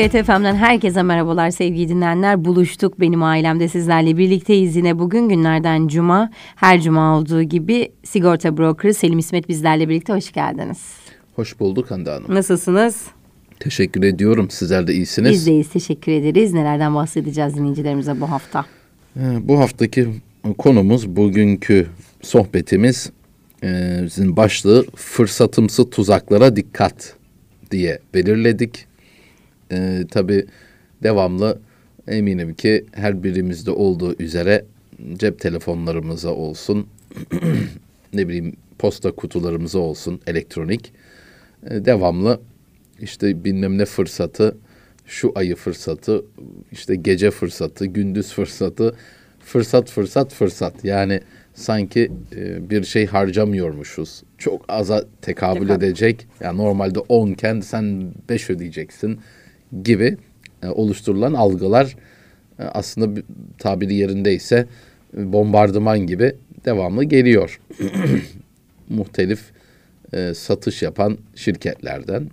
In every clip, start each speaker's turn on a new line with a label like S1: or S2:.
S1: TGRT FM'den herkese merhabalar sevgili dinleyenler. Buluştuk benim ailemde sizlerle birlikteyiz yine bugün günlerden cuma. Her cuma olduğu gibi sigorta brokeri Selim İsmet bizlerle birlikte hoş geldiniz.
S2: Hoş bulduk Hande Hanım.
S1: Nasılsınız?
S2: Teşekkür ediyorum. Sizler de iyisiniz.
S1: Biz deyiz teşekkür ederiz. Nelerden bahsedeceğiz dinleyicilerimize bu hafta?
S2: Ee, bu haftaki konumuz bugünkü sohbetimiz e, bizim başlığı fırsatımsı tuzaklara dikkat diye belirledik. Ee, tabii devamlı eminim ki her birimizde olduğu üzere cep telefonlarımıza olsun, ne bileyim posta kutularımıza olsun elektronik e, devamlı işte bilmem ne fırsatı, şu ayı fırsatı, işte gece fırsatı, gündüz fırsatı, fırsat fırsat fırsat. Yani sanki e, bir şey harcamıyormuşuz. Çok aza tekabül
S1: Tekabül.
S2: edecek. Yani normalde 10 iken sen 5 ödeyeceksin gibi e, oluşturulan algılar e, aslında bir- tabiri yerindeyse e, bombardıman gibi devamlı geliyor. Muhtelif e, satış yapan şirketlerden.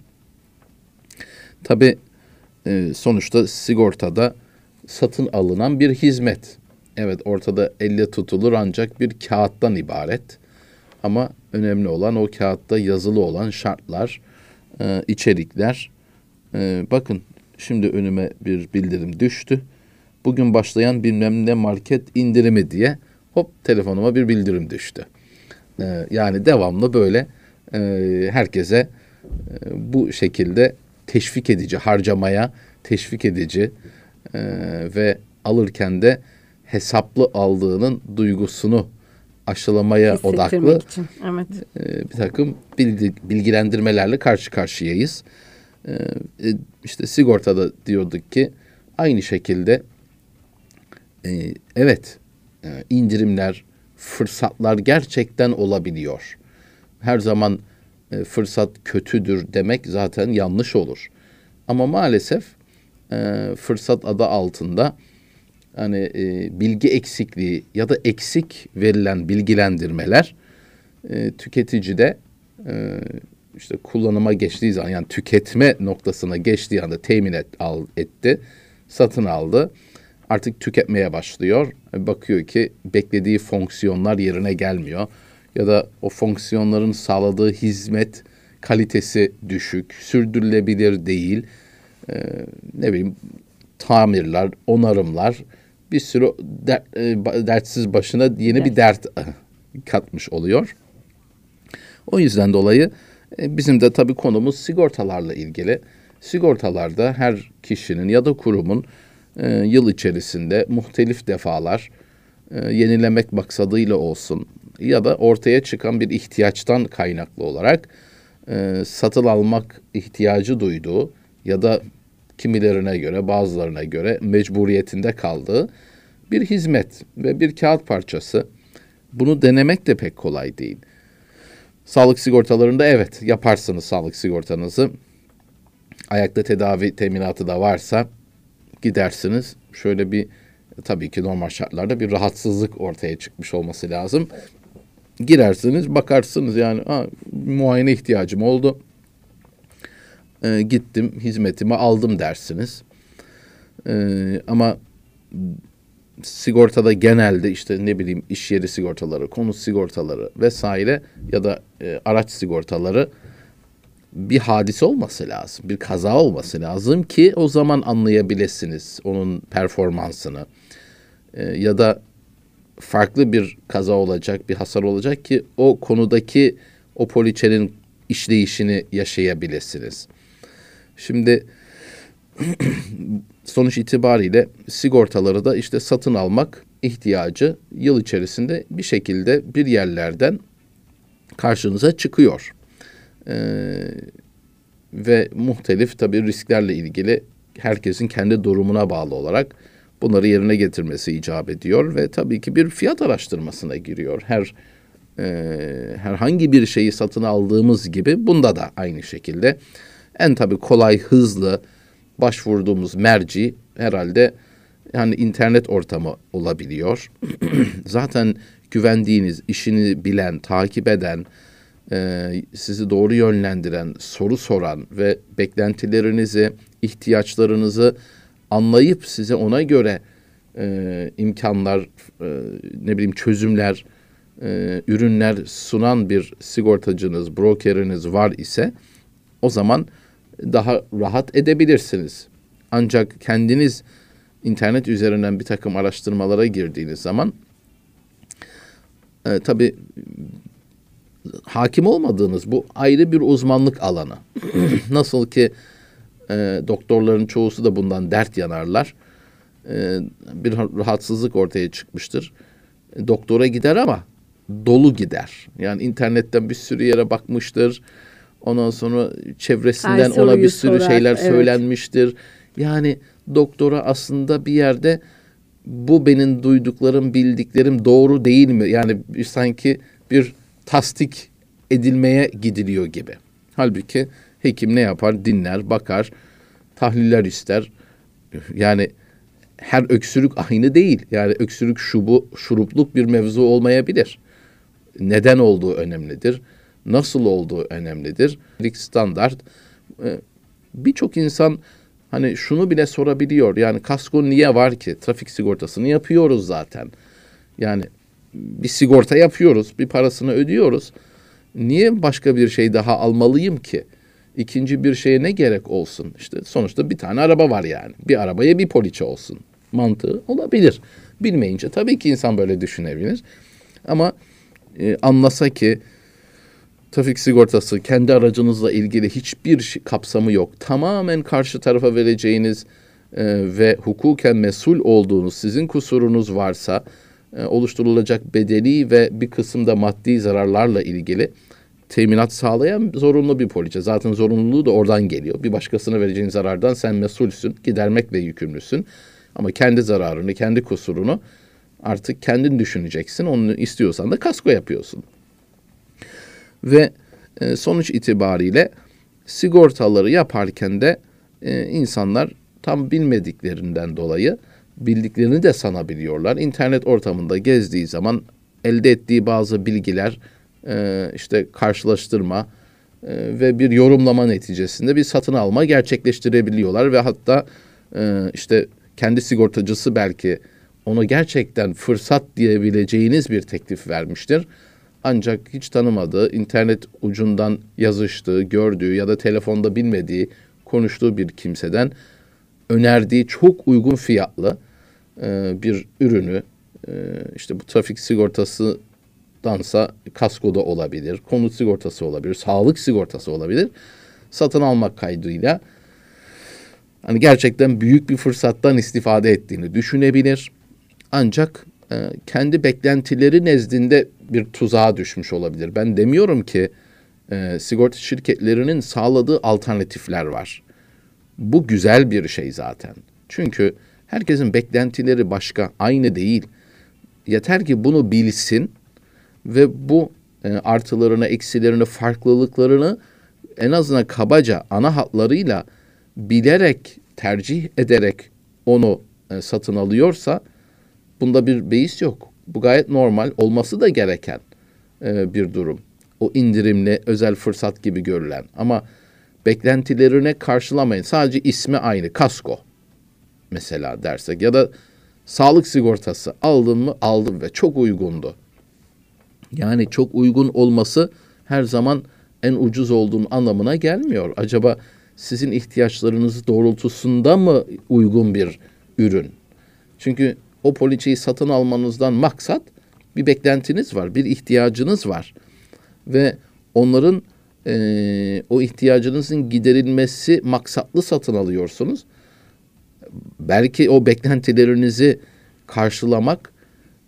S2: Tabii e, sonuçta sigortada satın alınan bir hizmet. Evet ortada elle tutulur ancak bir kağıttan ibaret. Ama önemli olan o kağıtta yazılı olan şartlar, e, içerikler. E, bakın şimdi önüme bir bildirim düştü. Bugün başlayan bilmem ne market indirimi diye hop telefonuma bir bildirim düştü. E, yani devamlı böyle e, herkese e, bu şekilde teşvik edici, harcamaya teşvik edici e, ve alırken de hesaplı aldığının duygusunu aşılamaya odaklı
S1: için. Evet.
S2: e, bir takım bilgi, bilgilendirmelerle karşı karşıyayız. E, e, işte sigortada diyorduk ki aynı şekilde e, evet e, indirimler, fırsatlar gerçekten olabiliyor. Her zaman e, fırsat kötüdür demek zaten yanlış olur. Ama maalesef e, fırsat adı altında hani e, bilgi eksikliği ya da eksik verilen bilgilendirmeler e, tüketicide e, işte kullanıma geçtiği zaman yani tüketme noktasına geçtiği anda temin et, al, etti, satın aldı. Artık tüketmeye başlıyor. E, Bakıyor ki beklediği fonksiyonlar yerine gelmiyor. Ya da o fonksiyonların sağladığı hizmet kalitesi düşük, sürdürülebilir değil. E, ne bileyim tamirler, onarımlar bir sürü der- e, dertsiz başına yeni bir dert e, katmış oluyor. O yüzden dolayı bizim de tabii konumuz sigortalarla ilgili. Sigortalarda her kişinin ya da kurumun e, yıl içerisinde muhtelif defalar e, yenilemek maksadıyla olsun ya da ortaya çıkan bir ihtiyaçtan kaynaklı olarak e, satın almak ihtiyacı duyduğu ya da kimilerine göre bazılarına göre mecburiyetinde kaldığı bir hizmet ve bir kağıt parçası. Bunu denemek de pek kolay değil. Sağlık sigortalarında evet yaparsınız sağlık sigortanızı. Ayakta tedavi teminatı da varsa gidersiniz. Şöyle bir tabii ki normal şartlarda bir rahatsızlık ortaya çıkmış olması lazım. Girersiniz bakarsınız yani ha, muayene ihtiyacım oldu. Ee, gittim hizmetimi aldım dersiniz. Ee, ama sigortada genelde işte ne bileyim iş yeri sigortaları, konut sigortaları vesaire ya da e, araç sigortaları bir hadise olması lazım. Bir kaza olması lazım ki o zaman anlayabilirsiniz onun performansını. E, ya da farklı bir kaza olacak, bir hasar olacak ki o konudaki o poliçenin işleyişini yaşayabilirsiniz. Şimdi sonuç itibariyle sigortaları da işte satın almak ihtiyacı yıl içerisinde bir şekilde bir yerlerden karşınıza çıkıyor. Ee, ve muhtelif tabii risklerle ilgili herkesin kendi durumuna bağlı olarak bunları yerine getirmesi icap ediyor ve tabii ki bir fiyat araştırmasına giriyor. Her e, herhangi bir şeyi satın aldığımız gibi bunda da aynı şekilde en tabii kolay, hızlı başvurduğumuz merci herhalde yani internet ortamı olabiliyor. Zaten güvendiğiniz, işini bilen, takip eden e, sizi doğru yönlendiren, soru soran ve beklentilerinizi, ihtiyaçlarınızı anlayıp size ona göre e, imkanlar, e, ne bileyim çözümler, e, ürünler sunan bir sigortacınız, brokeriniz var ise o zaman daha rahat edebilirsiniz. Ancak kendiniz internet üzerinden bir takım araştırmalara girdiğiniz zaman e, tabii hakim olmadığınız bu ayrı bir uzmanlık alanı. Nasıl ki e, doktorların çoğusu da bundan dert yanarlar. E, bir rahatsızlık ortaya çıkmıştır. E, doktora gider ama dolu gider. Yani internetten bir sürü yere bakmıştır. Ondan sonra çevresinden ona bir sürü sorar, şeyler evet. söylenmiştir. Yani doktora aslında bir yerde bu benim duyduklarım, bildiklerim doğru değil mi? Yani sanki bir tasdik edilmeye gidiliyor gibi. Halbuki hekim ne yapar? Dinler, bakar, tahliller ister. Yani her öksürük aynı değil. Yani öksürük şubu, şurupluk bir mevzu olmayabilir. Neden olduğu önemlidir. Nasıl olduğu önemlidir. Standart. Ee, birçok insan hani şunu bile sorabiliyor. Yani kasko niye var ki? Trafik sigortasını yapıyoruz zaten. Yani bir sigorta yapıyoruz, bir parasını ödüyoruz. Niye başka bir şey daha almalıyım ki? İkinci bir şeye ne gerek olsun? İşte sonuçta bir tane araba var yani. Bir arabaya bir poliçe olsun. Mantığı olabilir. Bilmeyince tabii ki insan böyle düşünebilir. Ama e, anlasa ki trafik sigortası kendi aracınızla ilgili hiçbir kapsamı yok. Tamamen karşı tarafa vereceğiniz e, ve hukuken mesul olduğunuz sizin kusurunuz varsa e, oluşturulacak bedeli ve bir kısımda maddi zararlarla ilgili teminat sağlayan zorunlu bir poliçe. Zaten zorunluluğu da oradan geliyor. Bir başkasına vereceğin zarardan sen mesulsün, gidermekle yükümlüsün. Ama kendi zararını, kendi kusurunu artık kendin düşüneceksin. Onu istiyorsan da kasko yapıyorsun. Ve e, sonuç itibariyle sigortaları yaparken de e, insanlar tam bilmediklerinden dolayı bildiklerini de sanabiliyorlar. İnternet ortamında gezdiği zaman elde ettiği bazı bilgiler e, işte karşılaştırma e, ve bir yorumlama neticesinde bir satın alma gerçekleştirebiliyorlar ve hatta e, işte kendi sigortacısı belki ona gerçekten fırsat diyebileceğiniz bir teklif vermiştir. Ancak hiç tanımadığı, internet ucundan yazıştığı, gördüğü ya da telefonda bilmediği, konuştuğu bir kimseden önerdiği çok uygun fiyatlı e, bir ürünü e, işte bu trafik sigortası dansa kasko da olabilir, konut sigortası olabilir, sağlık sigortası olabilir. Satın almak kaydıyla hani gerçekten büyük bir fırsattan istifade ettiğini düşünebilir. Ancak kendi beklentileri nezdinde bir tuzağa düşmüş olabilir. Ben demiyorum ki e, sigorta şirketlerinin sağladığı alternatifler var. Bu güzel bir şey zaten. Çünkü herkesin beklentileri başka, aynı değil. Yeter ki bunu bilsin ve bu e, artılarını, eksilerini, farklılıklarını en azından kabaca ana hatlarıyla bilerek, tercih ederek onu e, satın alıyorsa bunda bir beis yok. Bu gayet normal, olması da gereken e, bir durum. O indirimli, özel fırsat gibi görülen ama beklentilerine karşılamayın. Sadece ismi aynı, kasko mesela dersek ya da sağlık sigortası aldın mı aldım ve çok uygundu. Yani çok uygun olması her zaman en ucuz olduğun anlamına gelmiyor. Acaba sizin ihtiyaçlarınız doğrultusunda mı uygun bir ürün? Çünkü o poliçeyi satın almanızdan maksat bir beklentiniz var, bir ihtiyacınız var. Ve onların e, o ihtiyacınızın giderilmesi maksatlı satın alıyorsunuz. Belki o beklentilerinizi karşılamak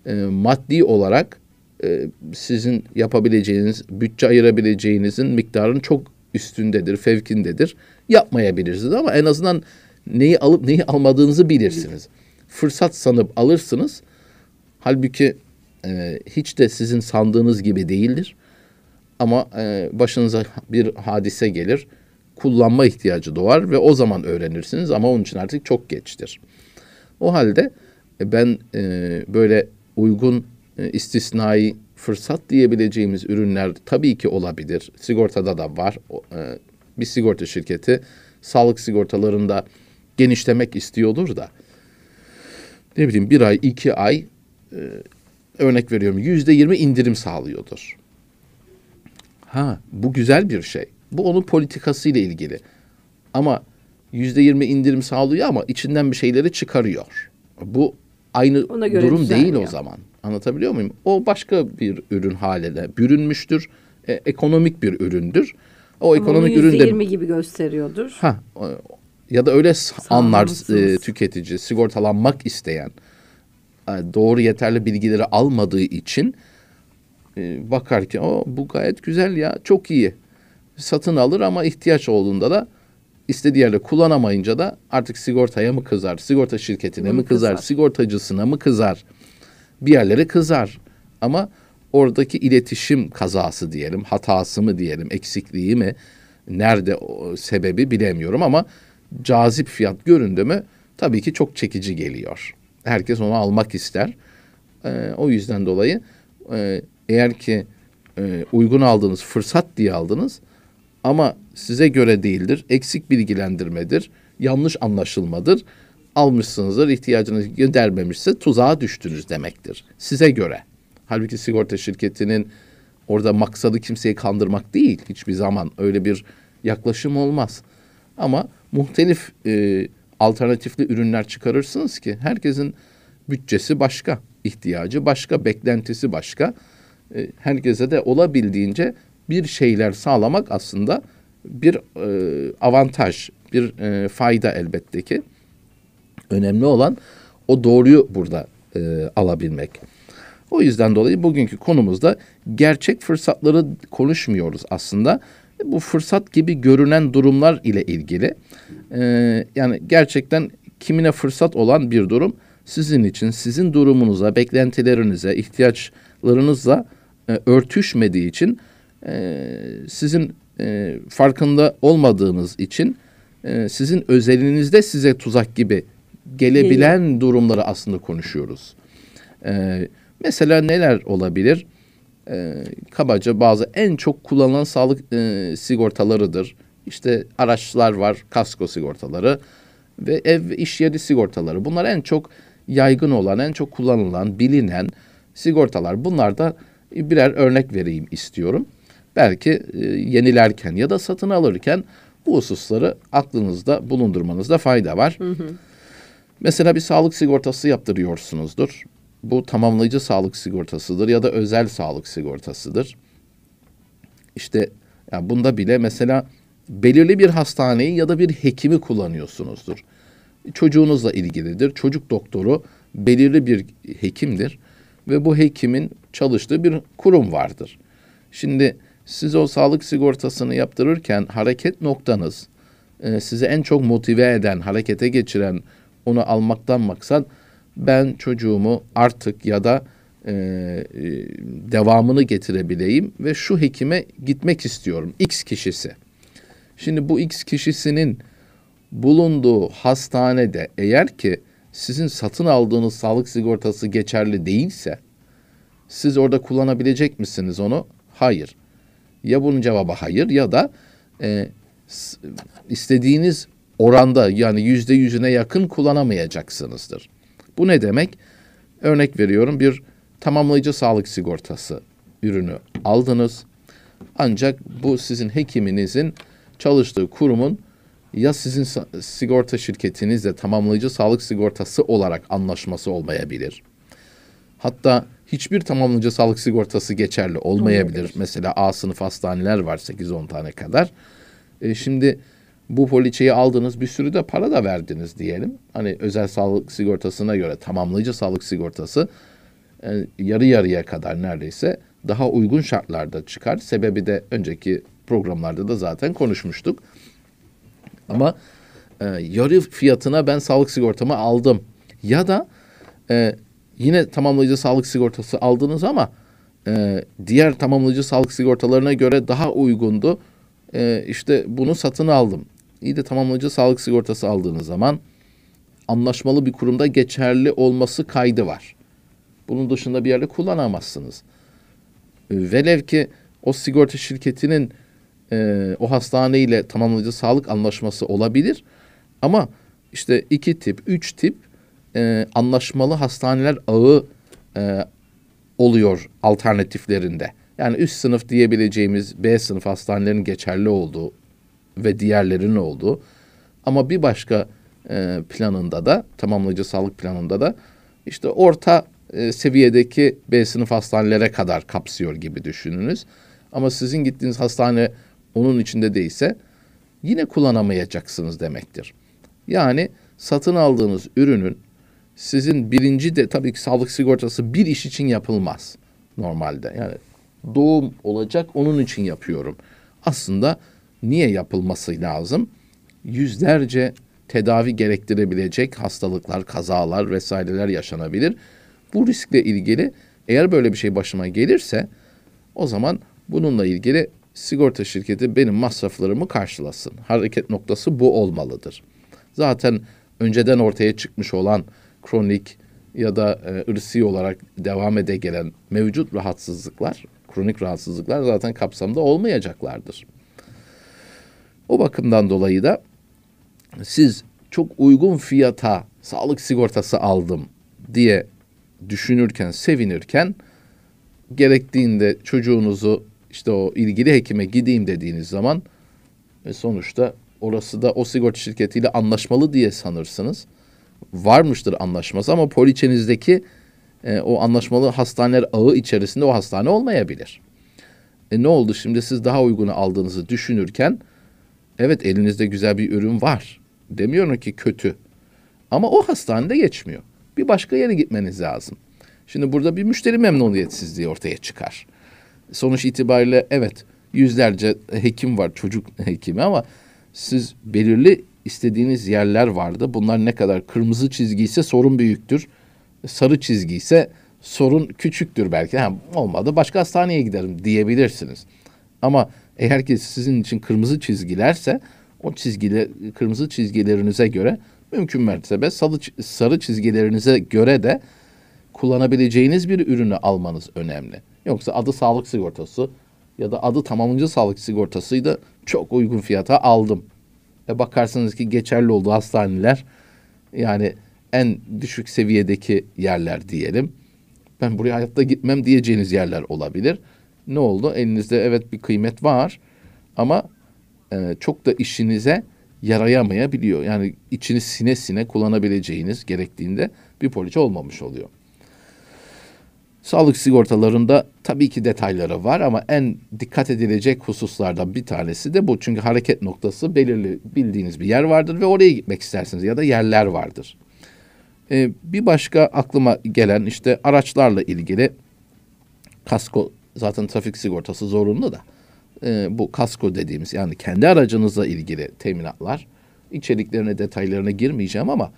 S2: e, maddi olarak e, sizin yapabileceğiniz, bütçe ayırabileceğinizin miktarının çok üstündedir, fevkindedir. Yapmayabilirsiniz ama en azından neyi alıp neyi almadığınızı bilirsiniz. Fırsat sanıp alırsınız. Halbuki e, hiç de sizin sandığınız gibi değildir. Ama e, başınıza bir hadise gelir, kullanma ihtiyacı doğar ve o zaman öğrenirsiniz ama onun için artık çok geçtir. O halde e, ben e, böyle uygun e, istisnai fırsat diyebileceğimiz ürünler tabii ki olabilir. Sigortada da var. E, bir sigorta şirketi sağlık sigortalarında genişlemek istiyordur da ne bileyim bir ay iki ay e, örnek veriyorum yüzde yirmi indirim sağlıyordur. Ha bu güzel bir şey. Bu onun politikası ile ilgili. Ama yüzde yirmi indirim sağlıyor ama içinden bir şeyleri çıkarıyor. Bu aynı durum değil o zaman. Anlatabiliyor muyum? O başka bir ürün haline bürünmüştür. E, ekonomik bir üründür.
S1: O Ama ekonomik ürün de %20 gibi gösteriyordur.
S2: Ha ya da öyle anlar e, tüketici sigortalanmak isteyen e, doğru yeterli bilgileri almadığı için e, bakar ki o bu gayet güzel ya çok iyi. Satın alır ama ihtiyaç olduğunda da istediği yerde kullanamayınca da artık sigortaya mı kızar, sigorta şirketine mi kızar, kızar, sigortacısına mı kızar, bir yerlere kızar. Ama oradaki iletişim kazası diyelim, hatası mı diyelim, eksikliği mi, nerede o sebebi bilemiyorum ama cazip fiyat göründü mü tabii ki çok çekici geliyor. Herkes onu almak ister. Ee, o yüzden dolayı e, eğer ki e, uygun aldığınız fırsat diye aldınız ama size göre değildir, eksik bilgilendirmedir, yanlış anlaşılmadır. Almışsınızdır, ihtiyacınız gidermemişse tuzağa düştünüz demektir. Size göre. Halbuki sigorta şirketinin orada maksadı kimseyi kandırmak değil. Hiçbir zaman öyle bir yaklaşım olmaz. Ama muhtelif e, alternatifli ürünler çıkarırsınız ki herkesin bütçesi başka, ihtiyacı başka, beklentisi başka. E, herkese de olabildiğince bir şeyler sağlamak aslında bir e, avantaj, bir e, fayda elbette ki. Önemli olan o doğruyu burada e, alabilmek. O yüzden dolayı bugünkü konumuzda gerçek fırsatları konuşmuyoruz aslında. Bu fırsat gibi görünen durumlar ile ilgili. Ee, yani gerçekten kimine fırsat olan bir durum sizin için, sizin durumunuza, beklentilerinize, ihtiyaçlarınızla e, örtüşmediği için e, sizin e, farkında olmadığınız için e, sizin özelinizde size tuzak gibi gelebilen Geliyor. durumları aslında konuşuyoruz. E, mesela neler olabilir? E, kabaca bazı en çok kullanılan sağlık e, sigortalarıdır. İşte araçlar var, kasko sigortaları ve ev iş yeri sigortaları. Bunlar en çok yaygın olan, en çok kullanılan, bilinen sigortalar. Bunlar da birer örnek vereyim istiyorum belki e, yenilerken ya da satın alırken bu hususları aklınızda bulundurmanızda fayda var. Hı hı. Mesela bir sağlık sigortası yaptırıyorsunuzdur. Bu tamamlayıcı sağlık sigortasıdır ya da özel sağlık sigortasıdır. İşte yani bunda bile mesela belirli bir hastaneyi ya da bir hekimi kullanıyorsunuzdur. Çocuğunuzla ilgilidir. Çocuk doktoru belirli bir hekimdir ve bu hekimin çalıştığı bir kurum vardır. Şimdi siz o sağlık sigortasını yaptırırken hareket noktanız e, sizi en çok motive eden, harekete geçiren, onu almaktan maksat ben çocuğumu artık ya da e, e, devamını getirebileyim ve şu hekime gitmek istiyorum. X kişisi. Şimdi bu X kişisinin bulunduğu hastanede eğer ki sizin satın aldığınız sağlık sigortası geçerli değilse siz orada kullanabilecek misiniz onu? Hayır. Ya bunun cevabı hayır ya da e, istediğiniz oranda yani yüzde yüzüne yakın kullanamayacaksınızdır. Bu ne demek? Örnek veriyorum bir tamamlayıcı sağlık sigortası ürünü aldınız. Ancak bu sizin hekiminizin çalıştığı kurumun ya sizin sigorta şirketinizle tamamlayıcı sağlık sigortası olarak anlaşması olmayabilir. Hatta hiçbir tamamlayıcı sağlık sigortası geçerli olmayabilir. Olabilir. Mesela A sınıf hastaneler var 8-10 tane kadar. E, şimdi bu poliçeyi aldınız bir sürü de para da verdiniz diyelim. Hani özel sağlık sigortasına göre tamamlayıcı sağlık sigortası e, yarı yarıya kadar neredeyse daha uygun şartlarda çıkar. Sebebi de önceki programlarda da zaten konuşmuştuk. Ama e, yarı fiyatına ben sağlık sigortamı aldım. Ya da e, yine tamamlayıcı sağlık sigortası aldınız ama e, diğer tamamlayıcı sağlık sigortalarına göre daha uygundu. E, işte bunu satın aldım. İyi de tamamlayıcı sağlık sigortası aldığınız zaman anlaşmalı bir kurumda geçerli olması kaydı var. Bunun dışında bir yerde kullanamazsınız. velev ki o sigorta şirketinin e, o hastaneyle tamamlayıcı sağlık anlaşması olabilir. Ama işte iki tip, üç tip e, anlaşmalı hastaneler ağı e, oluyor alternatiflerinde. Yani üst sınıf diyebileceğimiz B sınıf hastanelerin geçerli olduğu ve diğerlerinin olduğu. Ama bir başka e, planında da tamamlayıcı sağlık planında da işte orta e, seviyedeki B sınıf hastanelere kadar kapsıyor gibi düşününüz. Ama sizin gittiğiniz hastane onun içinde değilse yine kullanamayacaksınız demektir. Yani satın aldığınız ürünün sizin birinci de tabii ki sağlık sigortası bir iş için yapılmaz normalde. Yani doğum olacak onun için yapıyorum. Aslında niye yapılması lazım? Yüzlerce tedavi gerektirebilecek hastalıklar, kazalar vesaireler yaşanabilir. Bu riskle ilgili eğer böyle bir şey başıma gelirse o zaman bununla ilgili sigorta şirketi benim masraflarımı karşılasın. Hareket noktası bu olmalıdır. Zaten önceden ortaya çıkmış olan kronik ya da e, ırsi olarak devam ede gelen mevcut rahatsızlıklar, kronik rahatsızlıklar zaten kapsamda olmayacaklardır. O bakımdan dolayı da siz çok uygun fiyata sağlık sigortası aldım diye düşünürken, sevinirken gerektiğinde çocuğunuzu işte o ilgili hekime gideyim dediğiniz zaman ve sonuçta orası da o sigorta şirketiyle anlaşmalı diye sanırsınız. Varmıştır anlaşması ama poliçenizdeki e, o anlaşmalı hastaneler ağı içerisinde o hastane olmayabilir. E ne oldu şimdi siz daha uygunu aldığınızı düşünürken evet elinizde güzel bir ürün var. Demiyorum ki kötü. Ama o hastanede geçmiyor. Bir başka yere gitmeniz lazım. Şimdi burada bir müşteri memnuniyetsizliği ortaya çıkar. Sonuç itibariyle evet yüzlerce hekim var çocuk hekimi ama siz belirli istediğiniz yerler vardı. Bunlar ne kadar kırmızı çizgi ise sorun büyüktür. Sarı çizgi ise sorun küçüktür belki. Ha, olmadı başka hastaneye giderim diyebilirsiniz. Ama eğer ki sizin için kırmızı çizgilerse o çizgiler kırmızı çizgilerinize göre mümkün mertebe sarı, sarı çizgilerinize göre de kullanabileceğiniz bir ürünü almanız önemli. Yoksa adı sağlık sigortası ya da adı tamamlayıcı sağlık sigortasıydı çok uygun fiyata aldım. Ve bakarsınız ki geçerli olduğu hastaneler yani en düşük seviyedeki yerler diyelim. Ben buraya hayatta gitmem diyeceğiniz yerler olabilir. Ne oldu? Elinizde evet bir kıymet var ama e, çok da işinize yarayamayabiliyor. Yani içini sine sine kullanabileceğiniz gerektiğinde bir poliçe olmamış oluyor. Sağlık sigortalarında tabii ki detayları var ama en dikkat edilecek hususlardan bir tanesi de bu. Çünkü hareket noktası belirli bildiğiniz bir yer vardır ve oraya gitmek istersiniz ya da yerler vardır. Ee, bir başka aklıma gelen işte araçlarla ilgili kasko zaten trafik sigortası zorunlu da e, bu kasko dediğimiz yani kendi aracınızla ilgili teminatlar içeriklerine detaylarına girmeyeceğim ama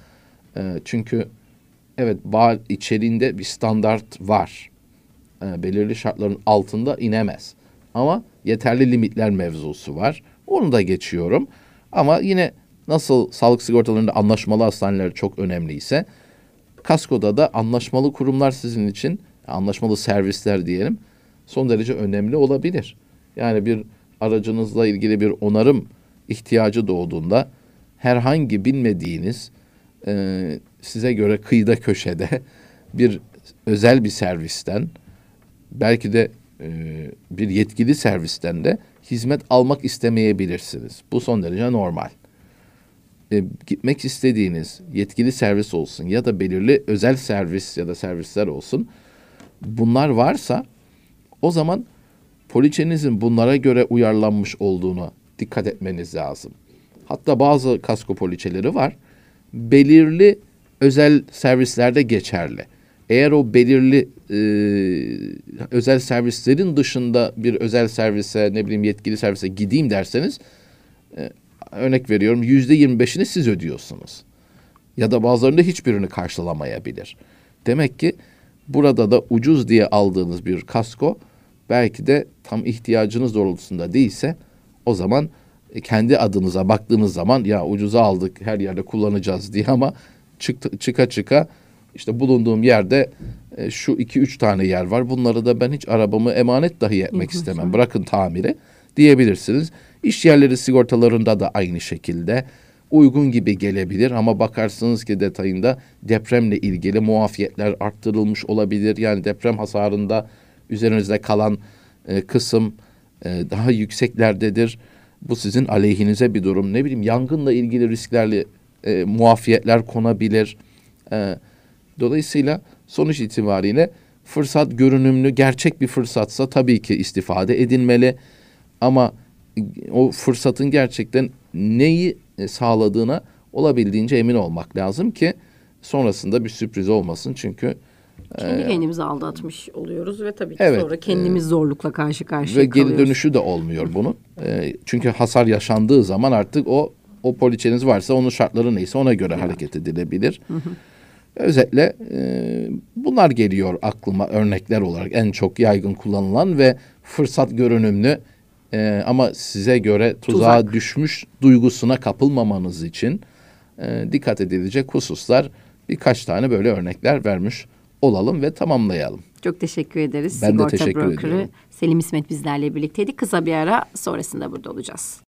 S2: e, çünkü evet var içeriğinde bir standart var. E, belirli şartların altında inemez. Ama yeterli limitler mevzusu var. Onu da geçiyorum. Ama yine nasıl sağlık sigortalarında anlaşmalı hastaneler çok önemliyse kaskoda da anlaşmalı kurumlar sizin için anlaşmalı servisler diyelim son derece önemli olabilir. Yani bir aracınızla ilgili bir onarım ihtiyacı doğduğunda herhangi bilmediğiniz e, size göre kıyıda köşede bir özel bir servisten belki de e, bir yetkili servisten de hizmet almak istemeyebilirsiniz. Bu son derece normal. E, gitmek istediğiniz yetkili servis olsun ya da belirli özel servis ya da servisler olsun. Bunlar varsa o zaman poliçenizin bunlara göre uyarlanmış olduğunu dikkat etmeniz lazım. Hatta bazı kasko poliçeleri var. Belirli özel servislerde geçerli. Eğer o belirli e, özel servislerin dışında bir özel servise ne bileyim yetkili servise gideyim derseniz e, örnek veriyorum yüzde yirmi beşini siz ödüyorsunuz. Ya da bazılarında hiçbirini karşılamayabilir. Demek ki burada da ucuz diye aldığınız bir kasko belki de tam ihtiyacınız doğrultusunda değilse o zaman e, kendi adınıza baktığınız zaman ya ucuza aldık her yerde kullanacağız diye ama çıktı, çıka çıka işte bulunduğum yerde e, şu iki üç tane yer var. Bunları da ben hiç arabamı emanet dahi etmek istemem. Bırakın tamiri diyebilirsiniz. İş yerleri sigortalarında da aynı şekilde uygun gibi gelebilir ama bakarsınız ki detayında depremle ilgili muafiyetler arttırılmış olabilir. Yani deprem hasarında üzerinizde kalan e, kısım e, daha yükseklerdedir. Bu sizin aleyhinize bir durum. Ne bileyim yangınla ilgili risklerle e, muafiyetler konabilir. E, dolayısıyla sonuç itibariyle fırsat görünümlü gerçek bir fırsatsa tabii ki istifade edilmeli. Ama o fırsatın gerçekten neyi e, sağladığına olabildiğince emin olmak lazım ki sonrasında bir sürpriz olmasın. Çünkü
S1: Kendi kendimizi aldatmış oluyoruz ve tabii ki
S2: Evet,
S1: sonra kendimiz zorlukla karşı karşıya
S2: ve geri
S1: kalıyoruz.
S2: dönüşü de olmuyor bunun. E, çünkü hasar yaşandığı zaman artık o o poliçeniz varsa onun şartları neyse ona göre hareket edilebilir. Özetle e, bunlar geliyor aklıma örnekler olarak en çok yaygın kullanılan ve fırsat görünümlü e, ama size göre tuzağa
S1: Tuzak.
S2: düşmüş duygusuna kapılmamanız için e, dikkat edilecek hususlar birkaç tane böyle örnekler vermiş olalım ve tamamlayalım.
S1: Çok teşekkür ederiz.
S2: Ben de
S1: Sigorta
S2: teşekkür
S1: brokerı
S2: ediyorum.
S1: Selim İsmet bizlerle birlikteydi. Kısa bir ara sonrasında burada olacağız.